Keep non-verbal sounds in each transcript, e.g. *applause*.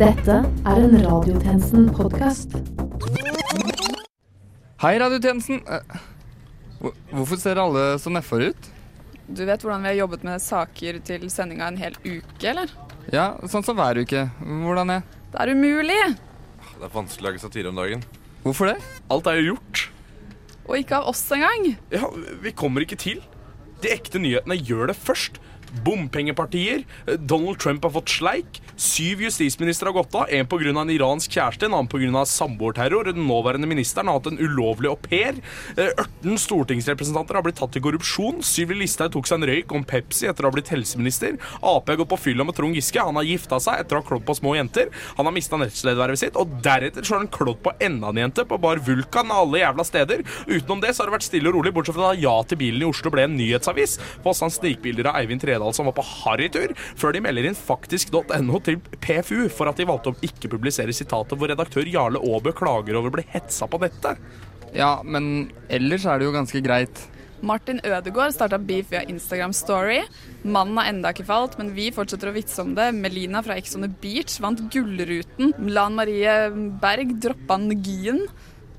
Dette er en Radiotjenesten-podkast. Hei, radiotjenesten. Eh, Hvorfor ser alle så nedfor ut? Du vet hvordan vi har jobbet med saker til sendinga en hel uke, eller? Ja, sånn som hver uke. Hvordan er Det er umulig! Det er vanskelig å lage satire om dagen. Hvorfor det? Alt er jo gjort. Og ikke av oss engang. Ja, Vi kommer ikke til. De ekte nyhetene gjør det først. Bompengepartier. Donald Trump har fått sleik. Syv justisministre har gått av. En pga. en iransk kjæreste, en annen pga. samboerterror. Den nåværende ministeren har hatt en ulovlig au pair. Eh, 18 stortingsrepresentanter har blitt tatt i korrupsjon. Syvli Listhaug tok seg en røyk om Pepsi etter å ha blitt helseminister. Ap har gått på fylla med Trond Giske. Han har gifta seg etter å ha klådd på små jenter. Han har mista nestledervervet sitt, og deretter så har han klådd på enda en jente på Bar Vulkan alle jævla steder. Utenom det så har det vært stille og rolig, bortsett fra da Ja til bilen i Oslo ble en nyhetsavis. Han snikbilder av Eivind Tredal som var på harrytur, før de melder inn faktisk.no til PFU for at de valgte å ikke publisere sitatet hvor redaktør Jarle Aabø klager over å bli hetsa på nettet. Ja, men ellers er det jo ganske greit. Martin Ødegaard starta beef via Instagram Story. Mannen har enda ikke falt, men vi fortsetter å vitse om det. Melina fra Ex on the Beach vant Gullruten. Lan Marie Berg droppa Ngien.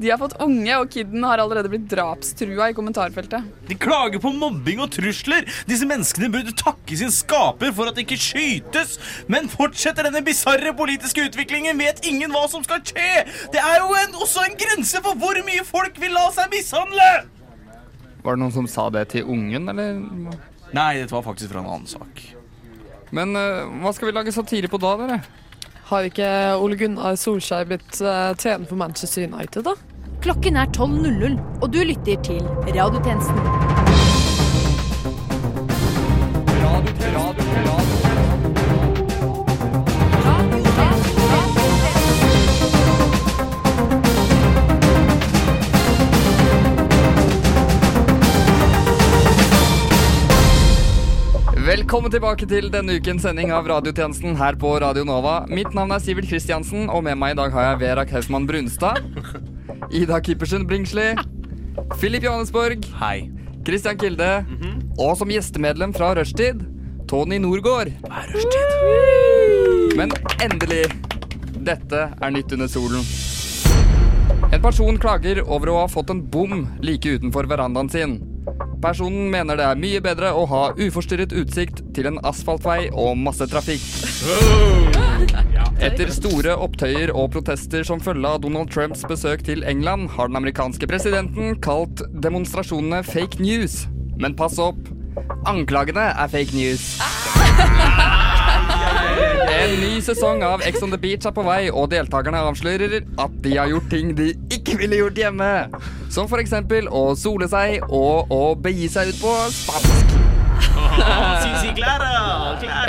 De har fått unge, og kiden har allerede blitt drapstrua i kommentarfeltet. De klager på mobbing og trusler. Disse menneskene burde takke sin skaper for at de ikke skytes. Men fortsetter denne bisarre politiske utviklingen, vet ingen hva som skal skje. Det er jo en, også en grense for hvor mye folk vil la seg mishandle. Var det noen som sa det til ungen, eller? Nei, dette var faktisk fra en annen sak. Men uh, hva skal vi lage satire på da, dere? Har ikke Ole Gunnar Solskjær blitt uh, trener for Manchester United, da? Klokken er 12.00, og du lytter til Radiotjenesten. Velkommen tilbake til denne ukens sending av radiotjenesten her på Radio Nova. Mitt navn er Sivert Kristiansen, og med meg i dag har jeg Vera Kausmann Brunstad. Ida Kippersen Bringsli. *laughs* Filip Johannesborg. Hei. Christian Kilde. Og som gjestemedlem fra Rushtid, Tony Norgård. Men endelig. Dette er nytt under solen. En person klager over å ha fått en bom like utenfor verandaen sin. Personen mener det er mye bedre å ha uforstyrret utsikt til en asfaltvei og masse trafikk. Etter store opptøyer og protester som følge av Donald Trumps besøk til England, har den amerikanske presidenten kalt demonstrasjonene fake news. Men pass opp. Anklagene er fake news. En ny sesong av Ex on the Beach er på vei, og deltakerne avslører at de har gjort ting de ikke ville gjort hjemme. Som eksempel å sole seg og å begi seg ut på spansk.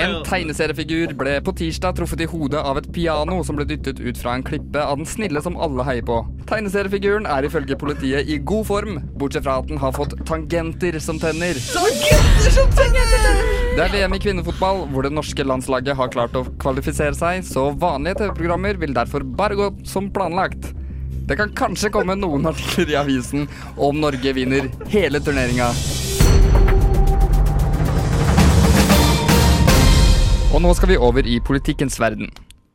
En tegneseriefigur ble på tirsdag truffet i hodet av et piano som ble dyttet ut fra en klippe av den snille som alle heier på. Tegneseriefiguren er ifølge politiet i god form, bortsett fra at den har fått tangenter som tenner. Det er VM i kvinnefotball, hvor det norske landslaget har klart å kvalifisere seg, så vanlige TV-programmer vil derfor bare gå som planlagt. Det kan kanskje komme noen artikler i avisen om Norge vinner hele turneringa. Og nå skal vi over i politikkens verden.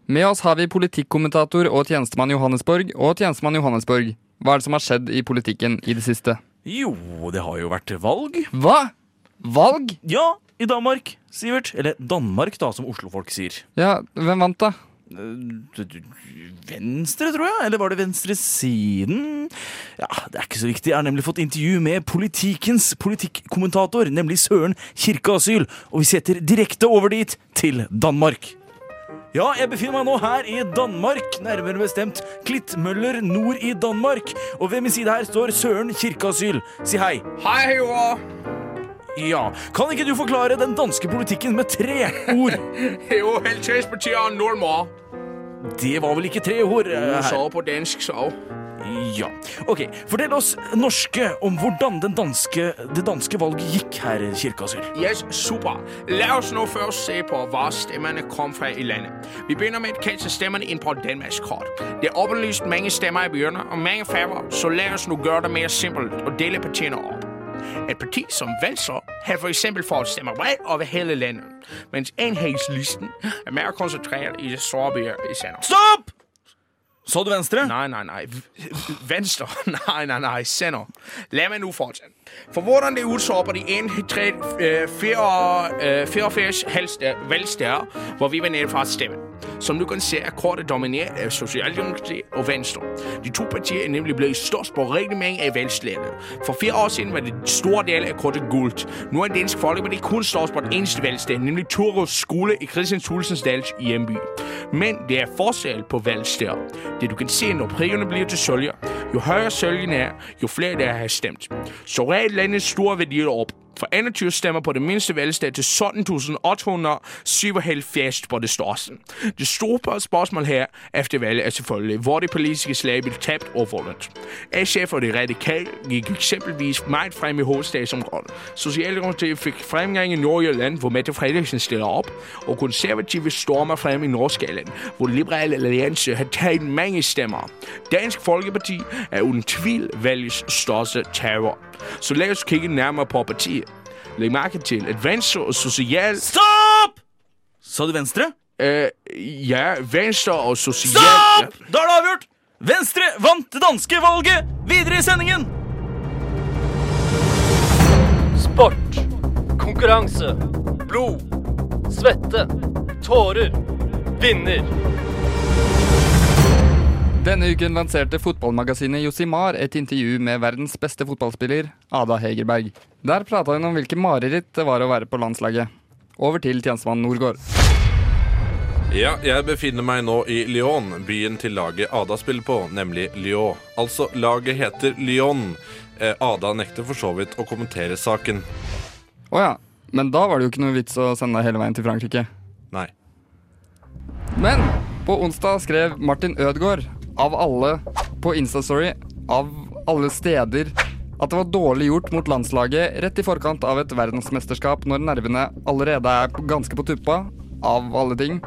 Med oss har vi politikkommentator og tjenestemann Johannesborg. Og tjenestemann Johannesborg, hva er det som har skjedd i politikken i det siste? Jo, det har jo vært valg. Hva? Valg? Ja, i Danmark, Sivert. Eller Danmark, da, som Oslo-folk sier. Ja, hvem vant, da? Venstre, tror jeg? Eller var det venstresiden? Ja, Det er ikke så viktig. Jeg har nemlig fått intervju med politikkens politikkommentator, nemlig Søren Kirkeasyl. Og vi setter direkte over dit, til Danmark. Ja, jeg befinner meg nå her i Danmark, nærmere bestemt Klittmøller nord i Danmark. Og ved min side her står Søren Kirkeasyl. Si hei. Hei, jo. Ja, Kan ikke du forklare den danske politikken med tre ord? *laughs* Jo, Heltespartiet og normal. Det var vel ikke tre ord? Hun sa på dansk, så. Ja. Ok, Fortell oss norske om hvordan den danske, det danske valget gikk, her Kirkeasyl. Yes, super. La oss nå først se på, hvor stemmerne kom fra i landet. Vi begynner med at kaste stemmerne inn på Danmarks kort. Det er åpenlyst mange stemmer i byene og mange færre, så la oss nå gjøre det mer simpelt og dele partiene op. Et parti som Venstre har for eksempel for at bredt over hele landet, mens enhetslisten er mer konsentreret i det sårbare i Sender. Stopp! Sa du venstre? Nei, nei, nei. Venstre. *laughs* Nei, nei, nei. Sender. La meg nå fortsætte. For hvordan det udsåper de en, tre, øh, 84 valgsteder, hvor vi var nede for at stemme. Som du kan se, er kortet domineret af Socialdemokratiet og Venstre. De to partier er nemlig blevet størst på rigtig mange af valgstederne. For fire år siden var det store del af kortet gult. Nu er Dansk Folkeparti kun størst på et eneste valgsted, nemlig Torus skole i Christian Thulsens hjemby. Men det er forskel på valgsteder. Det du kan se, når prikkerne bliver til sølger, jo højere sølgen er, jo flere der har stemt. Så reelt landets ved værdier op. For 21 stemmer på det mindste valgsted til 17.877 på det største. Det store spørsmålet her efter valget er selvfølgelig, hvor det politiske slag blev tabt og vundet. SF og det radikale gik eksempelvis meget frem i hovedstadsområdet. Socialdemokratiet fikk fremgang i Nordjylland, hvor Mette Fredriksen stiller opp, og konservative stormer frem i Norskaland hvor Liberale Alliance har taget mange stemmer. Dansk Folkeparti er uden tvil valgets største terror. Så lad os kigge nærmere på partiet. Læg merke til, et Venstre og Social... Stopp! Sa du venstre? Øh, ja, Venstre og Social... Stopp! Da er det avgjort! Venstre vant det danske valget! Videre i sendingen! Sport, konkurranse, blod, svette, tårer, vinner. Denne uken lanserte fotballmagasinet Josimar et intervju med verdens beste fotballspiller, Ada Hegerberg. Der prata hun om hvilke mareritt det var å være på landslaget. Over til tjenestemann Norgård. Ja, jeg befinner meg nå i Lyon, byen til laget Ada spiller på, nemlig Lyon. Altså, laget heter Lyon. Eh, Ada nekter for så vidt å kommentere saken. Å ja, men da var det jo ikke noe vits å sende deg hele veien til Frankrike. Nei. Men på onsdag skrev Martin Ødegaard, av alle, på Instastory, av alle steder, at det var dårlig gjort mot landslaget rett i forkant av et verdensmesterskap når nervene allerede er ganske på tuppa, av alle ting.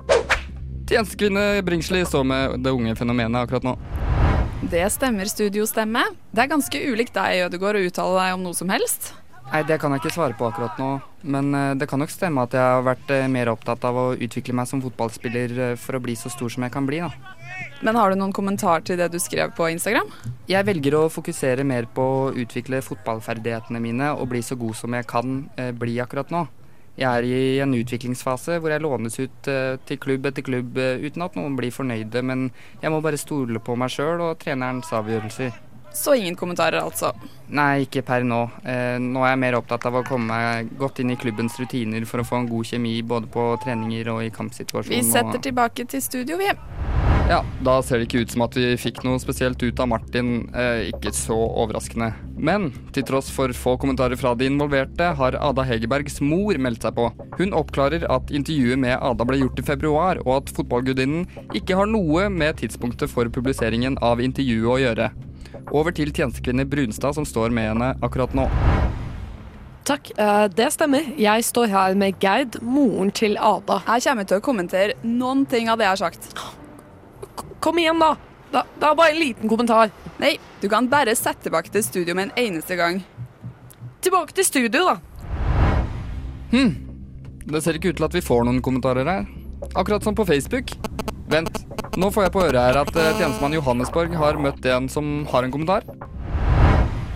Tjenestekvinne Bringsli så med det unge fenomenet akkurat nå. Det stemmer, studiostemme. Det er ganske ulikt deg, Ødegaard, å uttale deg om noe som helst. Nei, Det kan jeg ikke svare på akkurat nå, men eh, det kan nok stemme at jeg har vært eh, mer opptatt av å utvikle meg som fotballspiller eh, for å bli så stor som jeg kan bli. da. Men har du noen kommentar til det du skrev på Instagram? Jeg velger å fokusere mer på å utvikle fotballferdighetene mine og bli så god som jeg kan eh, bli akkurat nå. Jeg er i en utviklingsfase hvor jeg lånes ut eh, til klubb etter klubb eh, uten at noen blir fornøyde, men jeg må bare stole på meg sjøl og trenerens avgjørelser. Så ingen kommentarer, altså. Nei, ikke per nå. Eh, nå er jeg mer opptatt av å komme meg godt inn i klubbens rutiner for å få en god kjemi både på treninger og i kampsituasjonen. Vi setter tilbake til studio, vi. Ja, da ser det ikke ut som at vi fikk noe spesielt ut av Martin. Eh, ikke så overraskende. Men til tross for få kommentarer fra de involverte, har Ada Hegerbergs mor meldt seg på. Hun oppklarer at intervjuet med Ada ble gjort i februar, og at fotballgudinnen ikke har noe med tidspunktet for publiseringen av intervjuet å gjøre. Over til tjenestekvinne Brunstad, som står med henne akkurat nå. Takk, eh, det stemmer. Jeg står her med Gerd, moren til Ada. Jeg kommer til å kommentere noen ting av det jeg har sagt. Kom igjen, da! Da- Det er bare en liten kommentar. Nei, du kan bare sette tilbake til studio med en eneste gang. Tilbake til studio, da. Hm. Det ser ikke ut til at vi får noen kommentarer her. Akkurat som på Facebook. Vent, nå får jeg på øret her at eh, tjenestemann Johannesborg har møtt en som har en kommentar.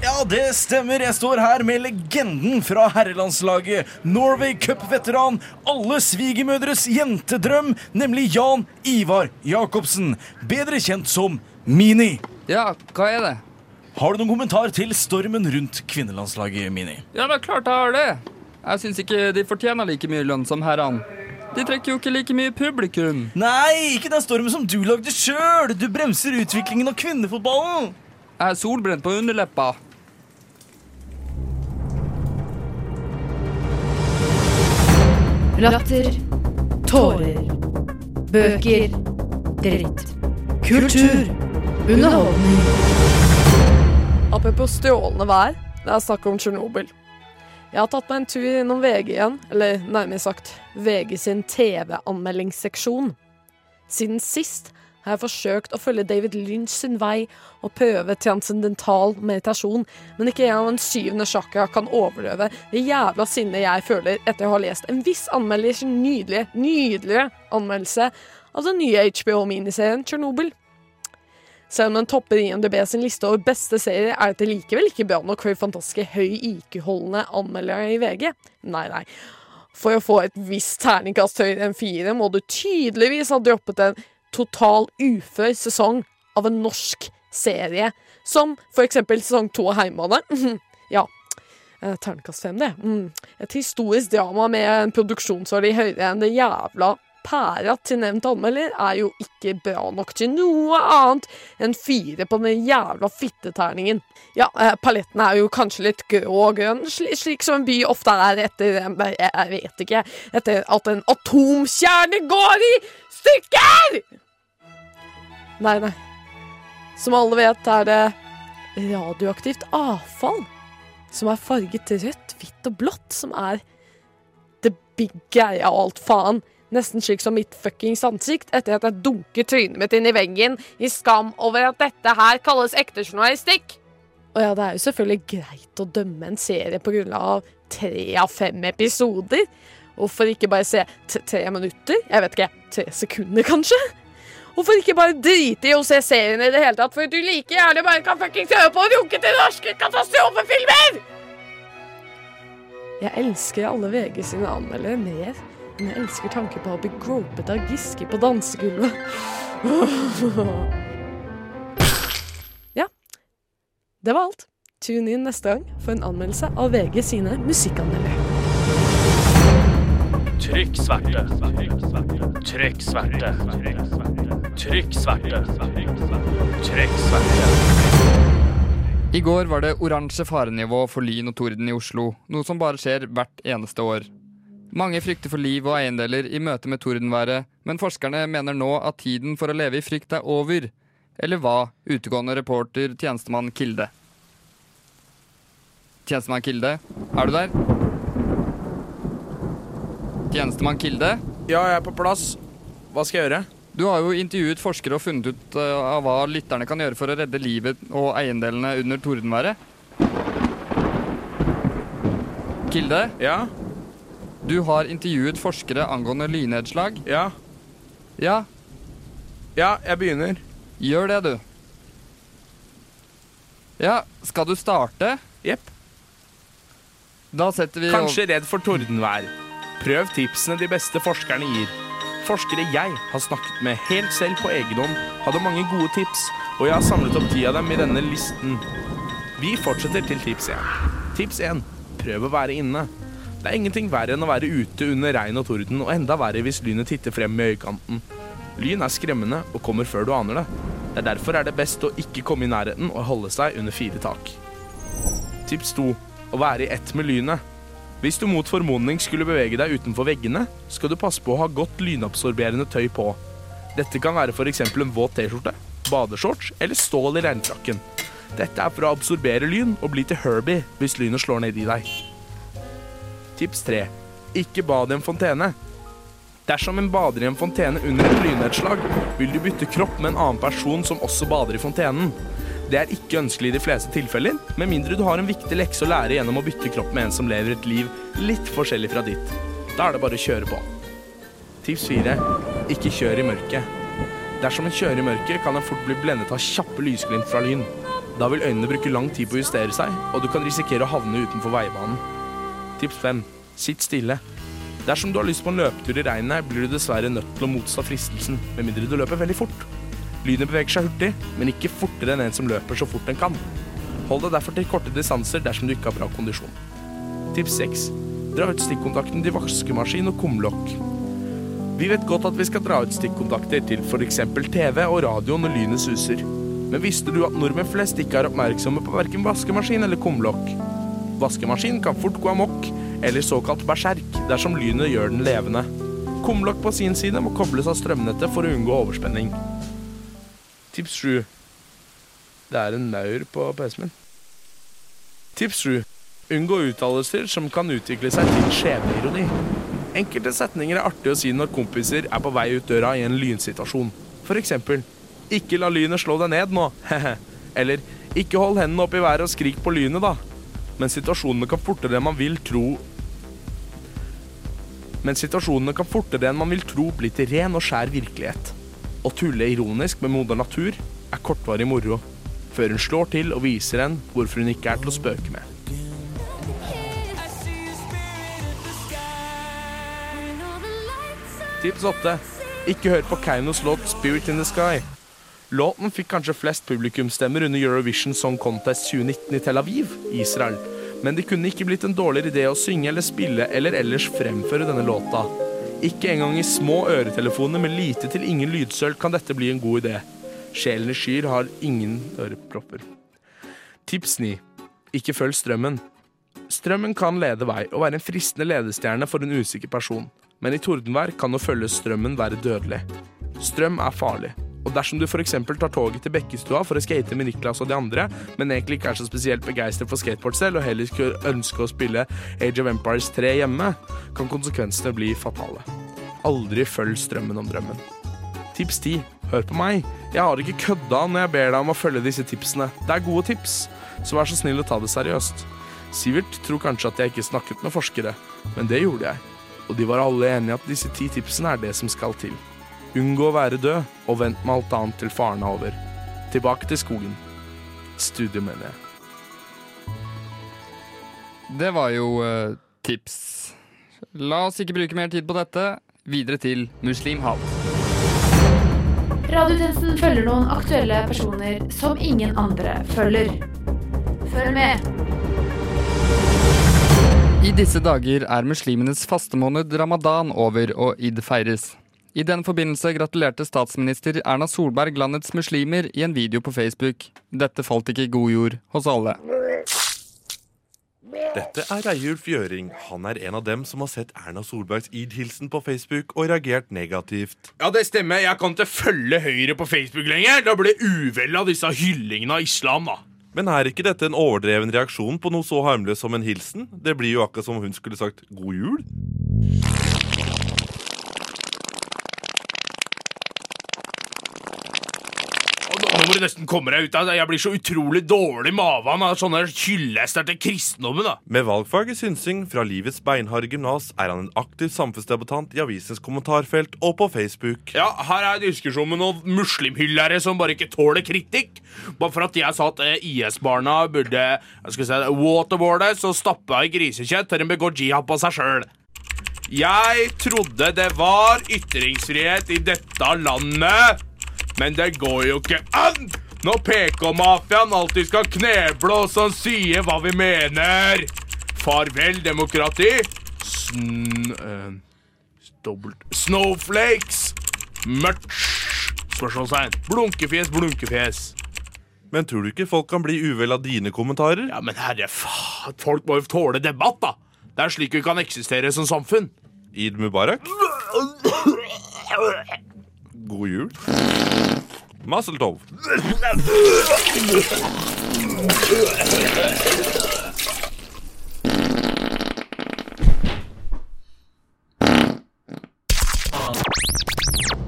Ja, det stemmer. Jeg står her med legenden fra herrelandslaget. Norway Cup-veteran. Alle svigermødres jentedrøm, nemlig Jan Ivar Jacobsen. Bedre kjent som Mini. Ja, hva er det? Har du noen kommentar til stormen rundt kvinnelandslaget, Mini? Ja, det er klart jeg har det. Jeg syns ikke de fortjener like mye lønn som herrene. De trekker jo ikke like mye publikum. Nei, ikke den stormen som du lagde sjøl! Du bremser utviklingen av kvinnefotballen. Jeg er solbrent på underleppa. Latter. Tårer. Bøker. Dritt. Kultur. Underholdning. Apropos stjålne vær, det er snakk om Tsjernobyl. Jeg har tatt meg en tur innom VG igjen, eller nærmere sagt VG sin TV-anmeldingsseksjon. Siden sist har jeg forsøkt å følge David Lynch sin vei og prøve transcendental meditasjon, men ikke engang en syvende chakra kan overleve det jævla sinnet jeg føler etter å ha lest en viss anmelders nydelige, nydelige anmeldelse av den nye HBO-miniserien Tsjernobyl. Selv om den topper IMDb sin liste over beste serier, er dette likevel ikke bra nok for fantastiske høy IQ-holdende anmeldere i VG. Nei, nei. For å få et visst terningkast høyere enn fire, må du tydeligvis ha droppet en total ufør sesong av en norsk serie, som for eksempel sesong to av Heimebane. *laughs* ja. Ternekast fem, det. Mm. Et historisk drama med en produksjonsverdi høyere enn det jævla pæra til nevnt anmelder er jo ikke bra nok til noe annet enn fire på den jævla fitteterningen. Ja, eh, paletten er jo kanskje litt grå og grønn, sli slik som en by ofte er etter eh, Jeg vet ikke Etter at en atomkjerne går i stykker! Nei, nei. Som alle vet, er det radioaktivt avfall som er farget rødt, hvitt og blått, som er det big greia av alt faen. Nesten slik som mitt fuckings ansikt etter at jeg dunker trynet mitt inn i veggen i skam over at dette her kalles ekte journalistikk. Og ja, det er jo selvfølgelig greit å dømme en serie på grunnlag av tre av fem episoder. Hvorfor ikke bare se tre minutter? Jeg vet ikke, tre sekunder, kanskje? Hvorfor ikke bare drite i å se serien i det hele tatt, for du like gjerne bare kan fuckings høre på og runke til norske katastrofefilmer? Jeg elsker alle VG sine anmeldere mer men jeg elsker tanken på å bli gropet av Giske på dansegulvet. *laughs* ja. Det var alt. Tune inn neste gang for en anmeldelse av VG sine musikkanmeldere. Trykk sverte. Trykk sverte. Trykk sverte. Trykk sverte. I går var det oransje farenivå for lyn og torden i Oslo, noe som bare skjer hvert eneste år. Mange frykter for liv og eiendeler i møte med tordenværet, men forskerne mener nå at tiden for å leve i frykt er over. Eller hva, utegående reporter tjenestemann Kilde? Tjenestemann Kilde, er du der? Tjenestemann Kilde? Ja, jeg er på plass. Hva skal jeg gjøre? Du har jo intervjuet forskere og funnet ut uh, av hva lytterne kan gjøre for å redde livet og eiendelene under tordenværet. Kilde? Ja? Du har intervjuet forskere angående lynnedslag. Ja. Ja, Ja, jeg begynner. gjør det, du. Ja, skal du starte? Jepp. Da setter vi Kanskje redd for tordenvær. Prøv tipsene de beste forskerne gir. Forskere jeg har snakket med helt selv på egen hånd, hadde mange gode tips, og jeg har samlet opp ti av dem i denne listen. Vi fortsetter til tips 1. Tips 1. Prøv å være inne. Det er ingenting verre enn å være ute under regn og torden, og enda verre hvis lynet titter frem i øyekanten. Lyn er skremmende og kommer før du aner det. Det er Derfor er det best å ikke komme i nærheten og holde seg under fire tak. Tips 2. Å være i ett med lynet. Hvis du mot formodning skulle bevege deg utenfor veggene, skal du passe på å ha godt lynabsorberende tøy på. Dette kan være f.eks. en våt T-skjorte, badeshorts eller stål i regnfrakken. Dette er for å absorbere lyn og bli til Herbie hvis lynet slår ned i deg. Tips 3. Ikke bad i en fontene. Dersom en bader i en fontene under et lynnedslag, vil du bytte kropp med en annen person som også bader i fontenen. Det er ikke ønskelig i de fleste tilfeller, med mindre du har en viktig lekse å lære gjennom å bytte kropp med en som lever et liv litt forskjellig fra ditt. Da er det bare å kjøre på. Tips 4. Ikke kjør i mørket. Dersom en kjører i mørket, kan en fort bli blendet av kjappe lysglimt fra lyn. Da vil øynene bruke lang tid på å justere seg, og du kan risikere å havne utenfor veibanen. Tips 5. Sitt stille. Dersom du har lyst på en løpetur i regnet, blir du dessverre nødt til å motstå fristelsen, med mindre du løper veldig fort. Lynet beveger seg hurtig, men ikke fortere enn en som løper så fort den kan. Hold deg derfor til korte distanser dersom du ikke har bra kondisjon. Tips 6. Dra ut stikkontakten til vaskemaskin og kumlokk. Vi vet godt at vi skal dra ut stikkontakter til f.eks. TV og radio når lynet suser. Men visste du at nordmenn flest ikke er oppmerksomme på verken vaskemaskin eller kumlokk? Vaskemaskin kan fort gå amok, eller såkalt berserk, dersom lynet gjør den levende. Kumlokk på sin side må kobles av strømnettet for å unngå overspenning. Tips 7. Det er en maur på PC-en min. Tips 7. Unngå uttalelser som kan utvikle seg til skjebneironi. Enkelte setninger er artig å si når kompiser er på vei ut døra i en lynsituasjon. For eksempel Ikke la lynet slå deg ned nå. *laughs* Eller Ikke hold hendene opp i været og skrik på lynet, da. Men situasjonene kan fortere enn man vil tro Men situasjonene kan fortere enn man vil tro bli til ren og skjær virkelighet. Å tulle ironisk med moder natur er kortvarig moro, før hun slår til og viser en hvorfor hun ikke er til å spøke med. Tips 8. Ikke hør på Keinos låt 'Spirit in the Sky'. Låten fikk kanskje flest publikumsstemmer under Eurovision Song Contest 2019 i Tel Aviv, Israel. Men det kunne ikke blitt en dårligere idé å synge eller spille eller ellers fremføre denne låta. Ikke engang i små øretelefoner med lite til ingen lydsøl kan dette bli en god idé. Sjelen i skyr har ingen ørepropper. Tips 9. Ikke følg strømmen. Strømmen kan lede vei og være en fristende ledestjerne for en usikker person. Men i tordenvær kan å følge strømmen være dødelig. Strøm er farlig. Og dersom du f.eks. tar toget til Bekkestua for å skate med Niklas og de andre, men egentlig ikke er så spesielt begeistret for skateboard selv og heller skulle ønske å spille Age of Empires 3 hjemme, kan konsekvensene bli fatale. Aldri følg strømmen om drømmen. Tips 10. Hør på meg. Jeg har ikke kødda når jeg ber deg om å følge disse tipsene. Det er gode tips, så vær så snill å ta det seriøst. Sivert tror kanskje at jeg ikke snakket med forskere, men det gjorde jeg. Og de var alle enige at disse ti tipsene er det som skal til. Unngå å være død, og vent med alt annet til faren er over. Tilbake til skogen. Studio, mener jeg. Det var jo uh, tips. La oss ikke bruke mer tid på dette. Videre til Muslim Hall. Radiotjenesten følger noen aktuelle personer som ingen andre følger. Følg med. I disse dager er muslimenes fastemåned ramadan over og id feires. I den forbindelse gratulerte statsminister Erna Solberg landets muslimer i en video på Facebook. Dette falt ikke i god jord hos alle. Dette er Reiulf Gjøring. Han er en av dem som har sett Erna Solbergs id-hilsen på Facebook og reagert negativt. Ja, det stemmer. Jeg kan ikke følge Høyre på Facebook lenger. Da blir det uvel av disse hyllingene av islam, da. Men er ikke dette en overdreven reaksjon på noe så harmløst som en hilsen? Det blir jo akkurat som om hun skulle sagt god jul. Og nå må du nesten komme deg ut av det. Jeg blir så utrolig dårlig i maven av sånne hyllester til kristendommen. da. Med valgfag i synsing fra Livets beinharde gymnas er han en aktiv samfunnsdebattant i avisens kommentarfelt og på Facebook. Ja, Her er diskusjon med noen muslimhyllere som bare ikke tåler kritikk. Bare for at jeg sa at eh, IS-barna burde jeg skal si, waterboardes og stappe i grisekjøtt til de begår jihad på seg sjøl. Jeg trodde det var ytringsfrihet i dette landet, men det går jo ikke an når PK-mafiaen alltid skal kneble oss som sier hva vi mener. Farvel, demokrati. Sn... eh, dobbelt Snowflakes. Mørts. Spørsmålstegn. Blunkefjes, blunkefjes. Men tror du ikke folk kan bli uvel av dine kommentarer? Ja, men herre faen, folk må jo tåle debatt, da. Det er slik vi kan eksistere som samfunn. Eid Mubarak? *coughs* God jul. Mazel tov.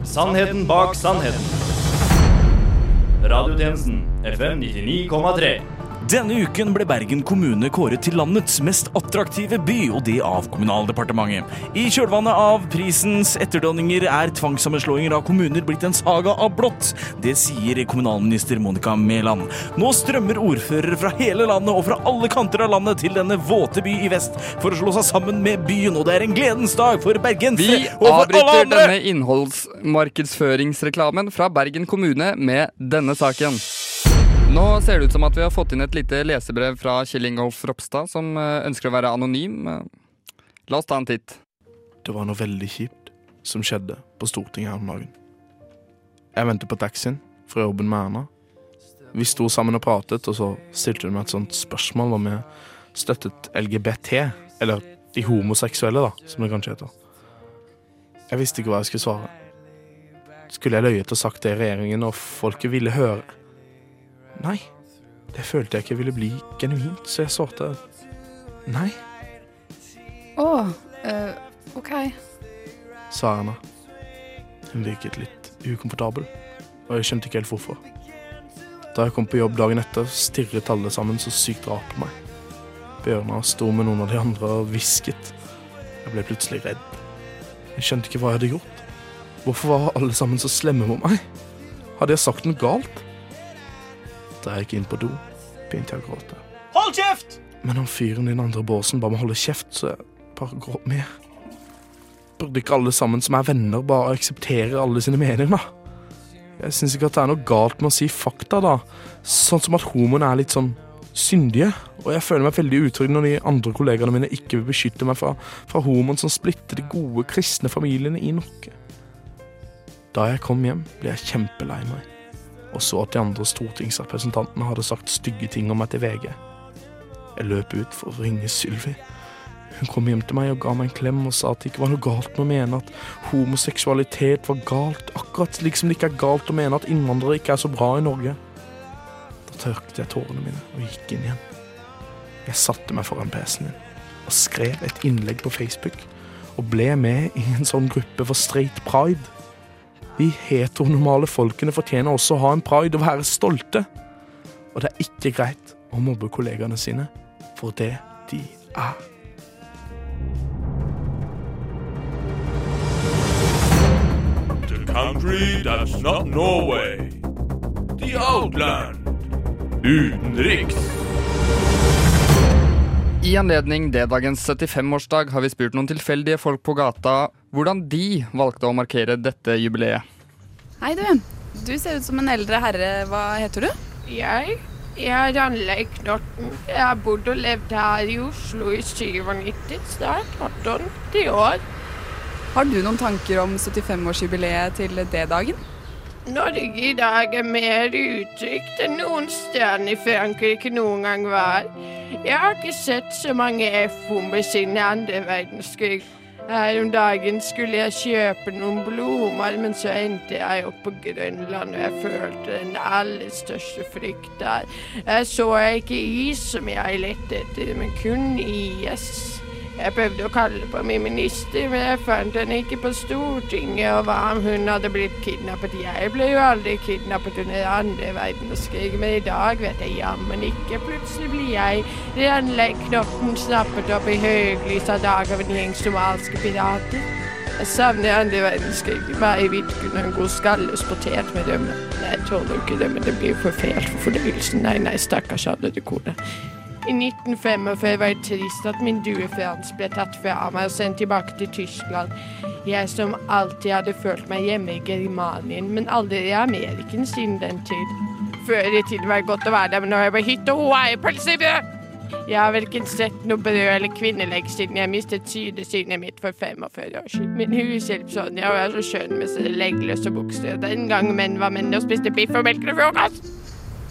Sannheten bak sannheten. Radiotjenesten FM 99,3. Denne uken ble Bergen kommune kåret til landets mest attraktive by, og det av Kommunaldepartementet. I kjølvannet av prisens etterdønninger er tvangssammenslåinger av kommuner blitt en saga av blått. Det sier kommunalminister Monica Mæland. Nå strømmer ordførere fra hele landet og fra alle kanter av landet til denne våte by i vest for å slå seg sammen med byen, og det er en gledens dag for bergensere Vi og for alle avbryter denne innholdsmarkedsføringsreklamen fra Bergen kommune med denne saken. Nå ser det ut som at vi har fått inn et lite lesebrev fra Kjell Ingolf Ropstad, som eh, ønsker å være anonym. Eh, La oss ta en titt. Det var noe veldig kjipt som skjedde på Stortinget her om dagen. Jeg ventet på taxien fra jobben med Erna. Vi sto sammen og pratet, og så stilte hun meg et sånt spørsmål om jeg støttet LGBT, eller de homoseksuelle, da, som det kanskje heter. Jeg visste ikke hva jeg skulle svare. Skulle jeg løyet og sagt det regjeringen, og folket ville høre? Nei, det følte jeg ikke ville bli genuint, så jeg svarte nei, Å, eh, OK. sa Erna. Hun virket litt ukomfortabel, og jeg skjønte ikke helt hvorfor. Da jeg kom på jobb dagen etter, stirret alle sammen så sykt rart på meg. Bjørnar sto med noen av de andre og hvisket. Jeg ble plutselig redd. Jeg skjønte ikke hva jeg hadde gjort. Hvorfor var alle sammen så slemme mot meg? Hadde jeg sagt noe galt? Da jeg gikk inn på do, begynte jeg å gråte. Hold kjeft! Men han fyren i den andre båsen ba meg holde kjeft, så jeg bare gråt mer. Burde ikke alle sammen som er venner, bare akseptere alle sine meninger, da? Jeg syns ikke at det er noe galt med å si fakta, da. Sånn som at homoene er litt sånn syndige. Og jeg føler meg veldig utrygg når de andre kollegaene mine ikke vil beskytte meg fra, fra homoen som splitter de gode kristne familiene i Norge. Da jeg kom hjem, ble jeg kjempelei meg, og så at de andre stortingsrepresentantene hadde sagt stygge ting om meg til VG. Jeg løp ut for å ringe Sylvi. Hun kom hjem til meg og ga meg en klem og sa at det ikke var noe galt med å mene at homoseksualitet var galt, akkurat slik som det ikke er galt å mene at innvandrere ikke er så bra i Norge. Da tørket jeg tårene mine og gikk inn igjen. Jeg satte meg foran PC-en min og skrev et innlegg på Facebook og ble med i en sånn gruppe for straight pride. Vi heteronormale folkene fortjener også å ha en pride og være stolte. Og det er ikke greit å mobbe kollegaene sine for det de er. The country that's not Norway. The Outland. Utenriks. I anledning D-dagens 75-årsdag har vi spurt noen tilfeldige folk på gata hvordan de valgte å markere dette jubileet. Hei, du. Du ser ut som en eldre herre. Hva heter du? Jeg? Jeg er Ranleik Knotten. Jeg har bodd og levd her i Oslo i 97, snart 88 år. Har du noen tanker om 75-årsjubileet til D-dagen? Norge i dag er mer utrygt enn noen sted i Frankrike noen gang var. Jeg har ikke sett så mange F-bomber siden andre verdenskrig. Her om dagen skulle jeg kjøpe noen blomster, men så endte jeg opp på Grønland, og jeg følte den aller største frykt der. Jeg så ikke is som jeg lette etter, men kun is. Jeg prøvde å kalle på min minister, men jeg fant henne ikke på Stortinget. Og hva om hun hadde blitt kidnappet? Jeg ble jo aldri kidnappet under andre verdenskrig, men i dag vet jeg jammen ikke. Plutselig blir jeg Renleiknotten snappet opp i høylys av dag av en gjeng somaliske pirater. Jeg savner andre verdenskrig. Bare vidt kunne en god skalles potet med rømme. Nei, jeg tåler ikke rømme, det blir for fælt for fordøyelsen. Nei, nei, stakkars avdøde kone. I 1945 var det trist at min due Frans ble tatt fra meg og sendt tilbake til Tyskland. Jeg som alltid hadde følt meg hjemme i Germanien, men aldri i Ameriken siden den tid. Før i tiden var det godt å være der, men nå er jeg på hytte og hawaiipølsebrød! Jeg har verken sett noe brød eller kvinnelegg siden jeg mistet sydesynet mitt for 45 år siden. Min hushjelp Sonja var så skjønn med sine leggløse bukser. Den gang menn var menn og spiste biff og melk til frokost.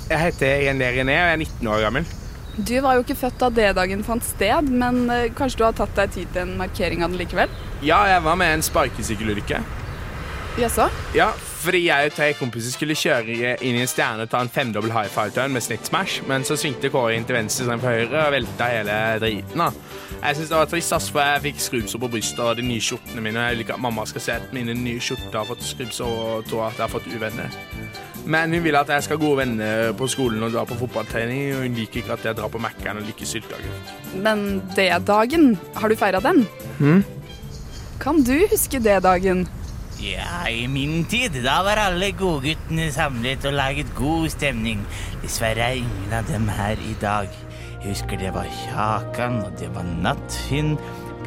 Jeg heter René René og jeg er 19 år gammel. Du var jo ikke født da D-dagen fant sted, men eh, kanskje du har tatt deg tid til en markering av den likevel? Ja, jeg var med i en sparkesykkelulykke. Jaså? Ja, fordi jeg og tre kompiser skulle kjøre inn i en stjerne og ta en femdobbel high five-turn med snitt smash, men så svingte Kåre inn til venstre istedenfor høyre og velta hele driten. da. Jeg syns det var trist, ass, for jeg fikk skrubbsår på brystet og de nye skjortene mine. Jeg vil ikke at mamma skal se at mine nye skjorter har fått skrubbsår og tror at jeg har fått uvenner. Men hun vil at jeg skal ha gode venner på skolen og dra på fotballtrening, og hun liker ikke at jeg drar på Mækkern og liker sylteagurk. Men D-dagen, har du feira den? Hm? Kan du huske D-dagen? Ja, i min tid, da var alle godguttene samlet og laget god stemning. Dessverre er ingen av dem her i dag. Jeg husker det var Kjakan, og det var Nattfinn,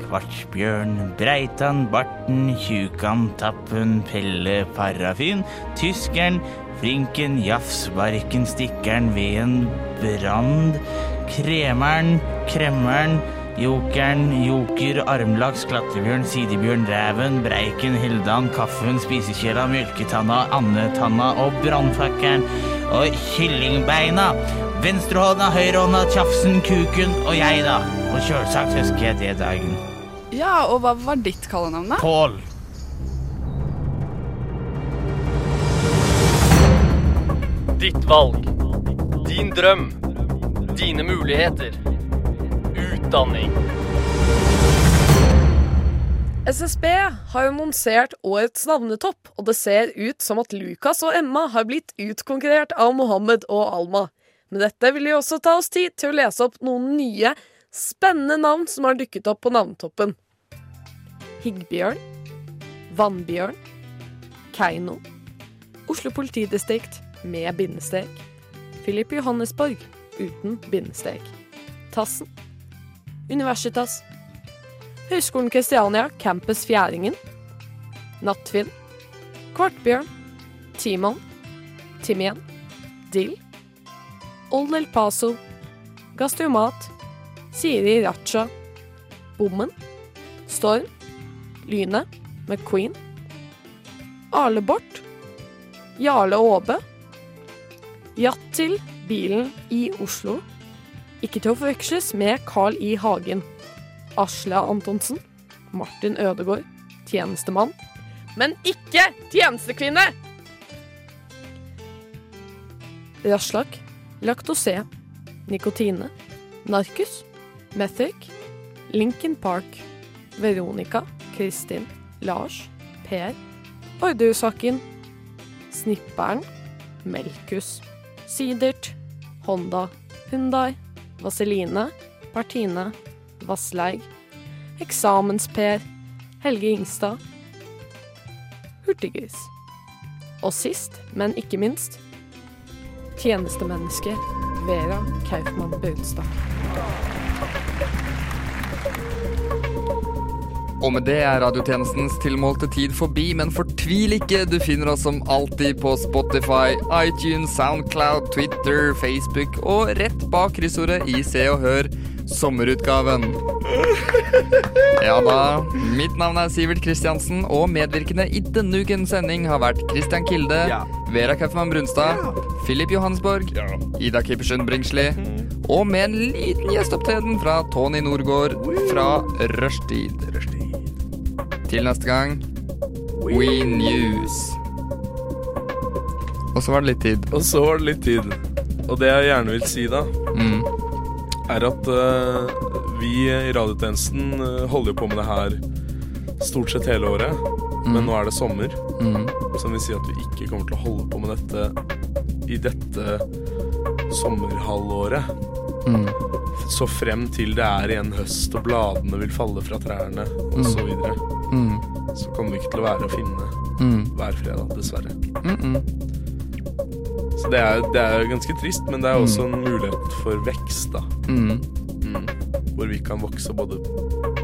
Kvartsbjørn, Breitan, Barten, Tjukan, Tappen, Pelle, Parafin, Tyskeren, Flinken, Jafsbarken, Stikkeren, Veden, Brand, Kremeren, Kremmeren, Jokeren, Joker, Armlaks, Klattebjørn, Sidebjørn, reven, Breiken, Hildan, Kaffen, Spisekjela, Mjølketanna, Andetanna og brannfakkelen Og Kyllingbeina. Venstrehånda, høyrehånda, Tjafsen, Kuken og jeg, da. Og sjølsagt husker jeg det dagen. Ja, og hva var ditt kallenavn, da? Pål. Ditt valg. Din drøm. Dine muligheter. Utdanning. SSB har annonsert årets navnetopp, og det ser ut som at Lukas og Emma har blitt utkonkurrert av Mohammed og Alma. Med dette vil vi også ta oss tid til å lese opp noen nye, spennende navn som har dukket opp på navnetoppen. Higgbjørn. Vannbjørn. Keiino. Oslo politidistrikt med bindestek. Filip Johannesborg uten bindestek. Tassen. Universitas. Høgskolen Kristiania, Campus Fjæringen. Nattfinn. Kvartbjørn. Timon. Timien. Dill. Old El Paso. Gastromat. Siri Racha. Bommen. Storm. Lynet. McQueen. Arle Bort. Jarle Aabe. Jatt til bilen i Oslo. Ikke til å forveksles med Carl I. Hagen. Asla Antonsen. Martin Ødegaard. Tjenestemann. Men ikke tjenestekvinne! Raslak. Laktose. Nikotine. Narkus. Methic. Lincoln Park. Veronica. Kristin. Lars. Per. Orderudsaken. Snipperen. Melkus. Sidert. Honda. Hundai. Vaseline. Partine. Vassleig. Eksamensper. Helge Ingstad. Hurtiggris. Og sist, men ikke minst, tjenestemenneske Vera Kaufmann Bautstad. Og med det er radiotjenestens tilmålte tid forbi, men fortvil ikke, du finner oss som alltid på Spotify, iTunes, Soundcloud, Twitter, Facebook og rett bak kryssordet i Se og Hør, sommerutgaven. Ja da, mitt navn er Sivert Kristiansen, og medvirkende i denne ukens sending har vært Christian Kilde, Vera Kaufmann Brunstad, Philip Johannesborg, Ida Kippersund Bringsli, og med en liten gjesteopptreden fra Tony Norgård fra Rushtid. Til neste gang We News. Og så var det litt tid. Og så var det litt tid. Og det jeg gjerne vil si da, Mm. er at uh, vi i radiotjenesten eh, holder jo på med det her stort sett hele året. Men nå er det sommer, Mm. som vil si at vi ikke kommer til å holde på med dette i dette sommerhalvåret. Mm. Så frem til det er igjen høst og bladene vil falle fra trærne og så videre. Mm. Så kommer vi ikke til å være å finne Mm. hver fredag, dessverre. Mm -mm. Så det er, det er ganske trist, men det er også en mulighet for vekst, da. Mm. Mm. Hvor vi kan vokse både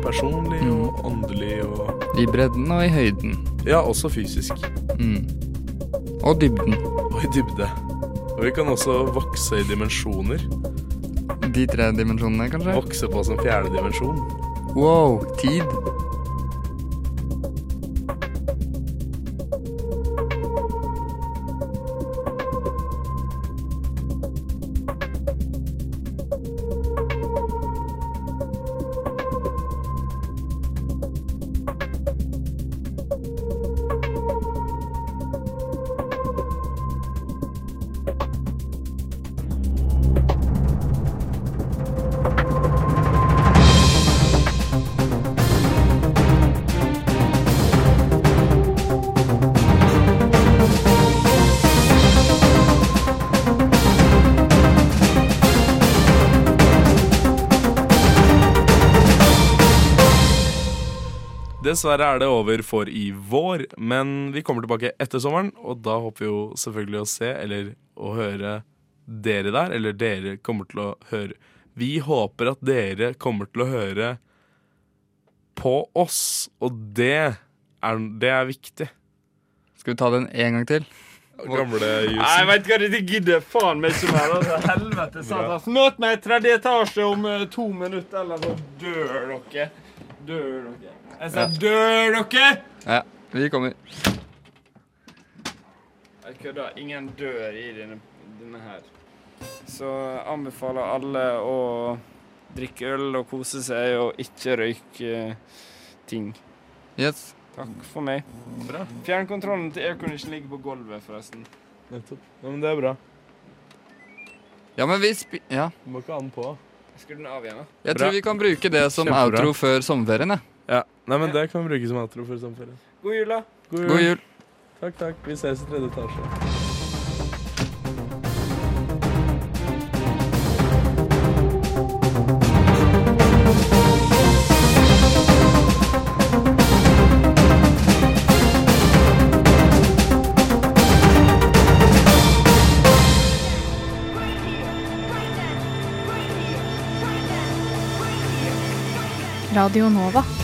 personlig og åndelig og I bredden og i høyden. Ja, også fysisk. Mm. Og dybden. Og i dybde. Og vi kan også vokse i dimensjoner. De tre dimensjonene, kanskje? Vokse på som fjerde dimensjon. Wow, tid. Dessverre er det over for i vår, men vi kommer tilbake etter sommeren, og da håper vi jo selvfølgelig å se eller å høre dere der, eller dere kommer til å høre Vi håper at dere kommer til å høre på oss, og det er, det er viktig. Skal vi ta den en gang til? Gamle jusen. Nei, ikke hva, det gidder faen meg ikke mer. Altså. Helvete satans. Møt meg i tredje etasje om eh, to minutter, eller så dør dere. Dør dere. Jeg sa Ja. dør dere! Ja, vi kommer. Jeg kødder. Ingen dør i denne, denne her. Så anbefaler alle å drikke øl og kose seg og ikke røyke ting. Yes. Takk for meg. Bra. Fjernkontrollen til aircondition ligger på gulvet, forresten. Nettopp. Ja, men det er bra. Ja, men vi spi... Ja. Du må ikke ha den på. Skru den av igjen, da. Jeg tror vi kan bruke det som Kjempebra. outro før sommerferien, jeg. Ja. Nei, men det kan vi bruke som outro for sommerferien. God jul, da. God God jul. Takk, takk. Vi ses i tredje etasje. Radio Nova.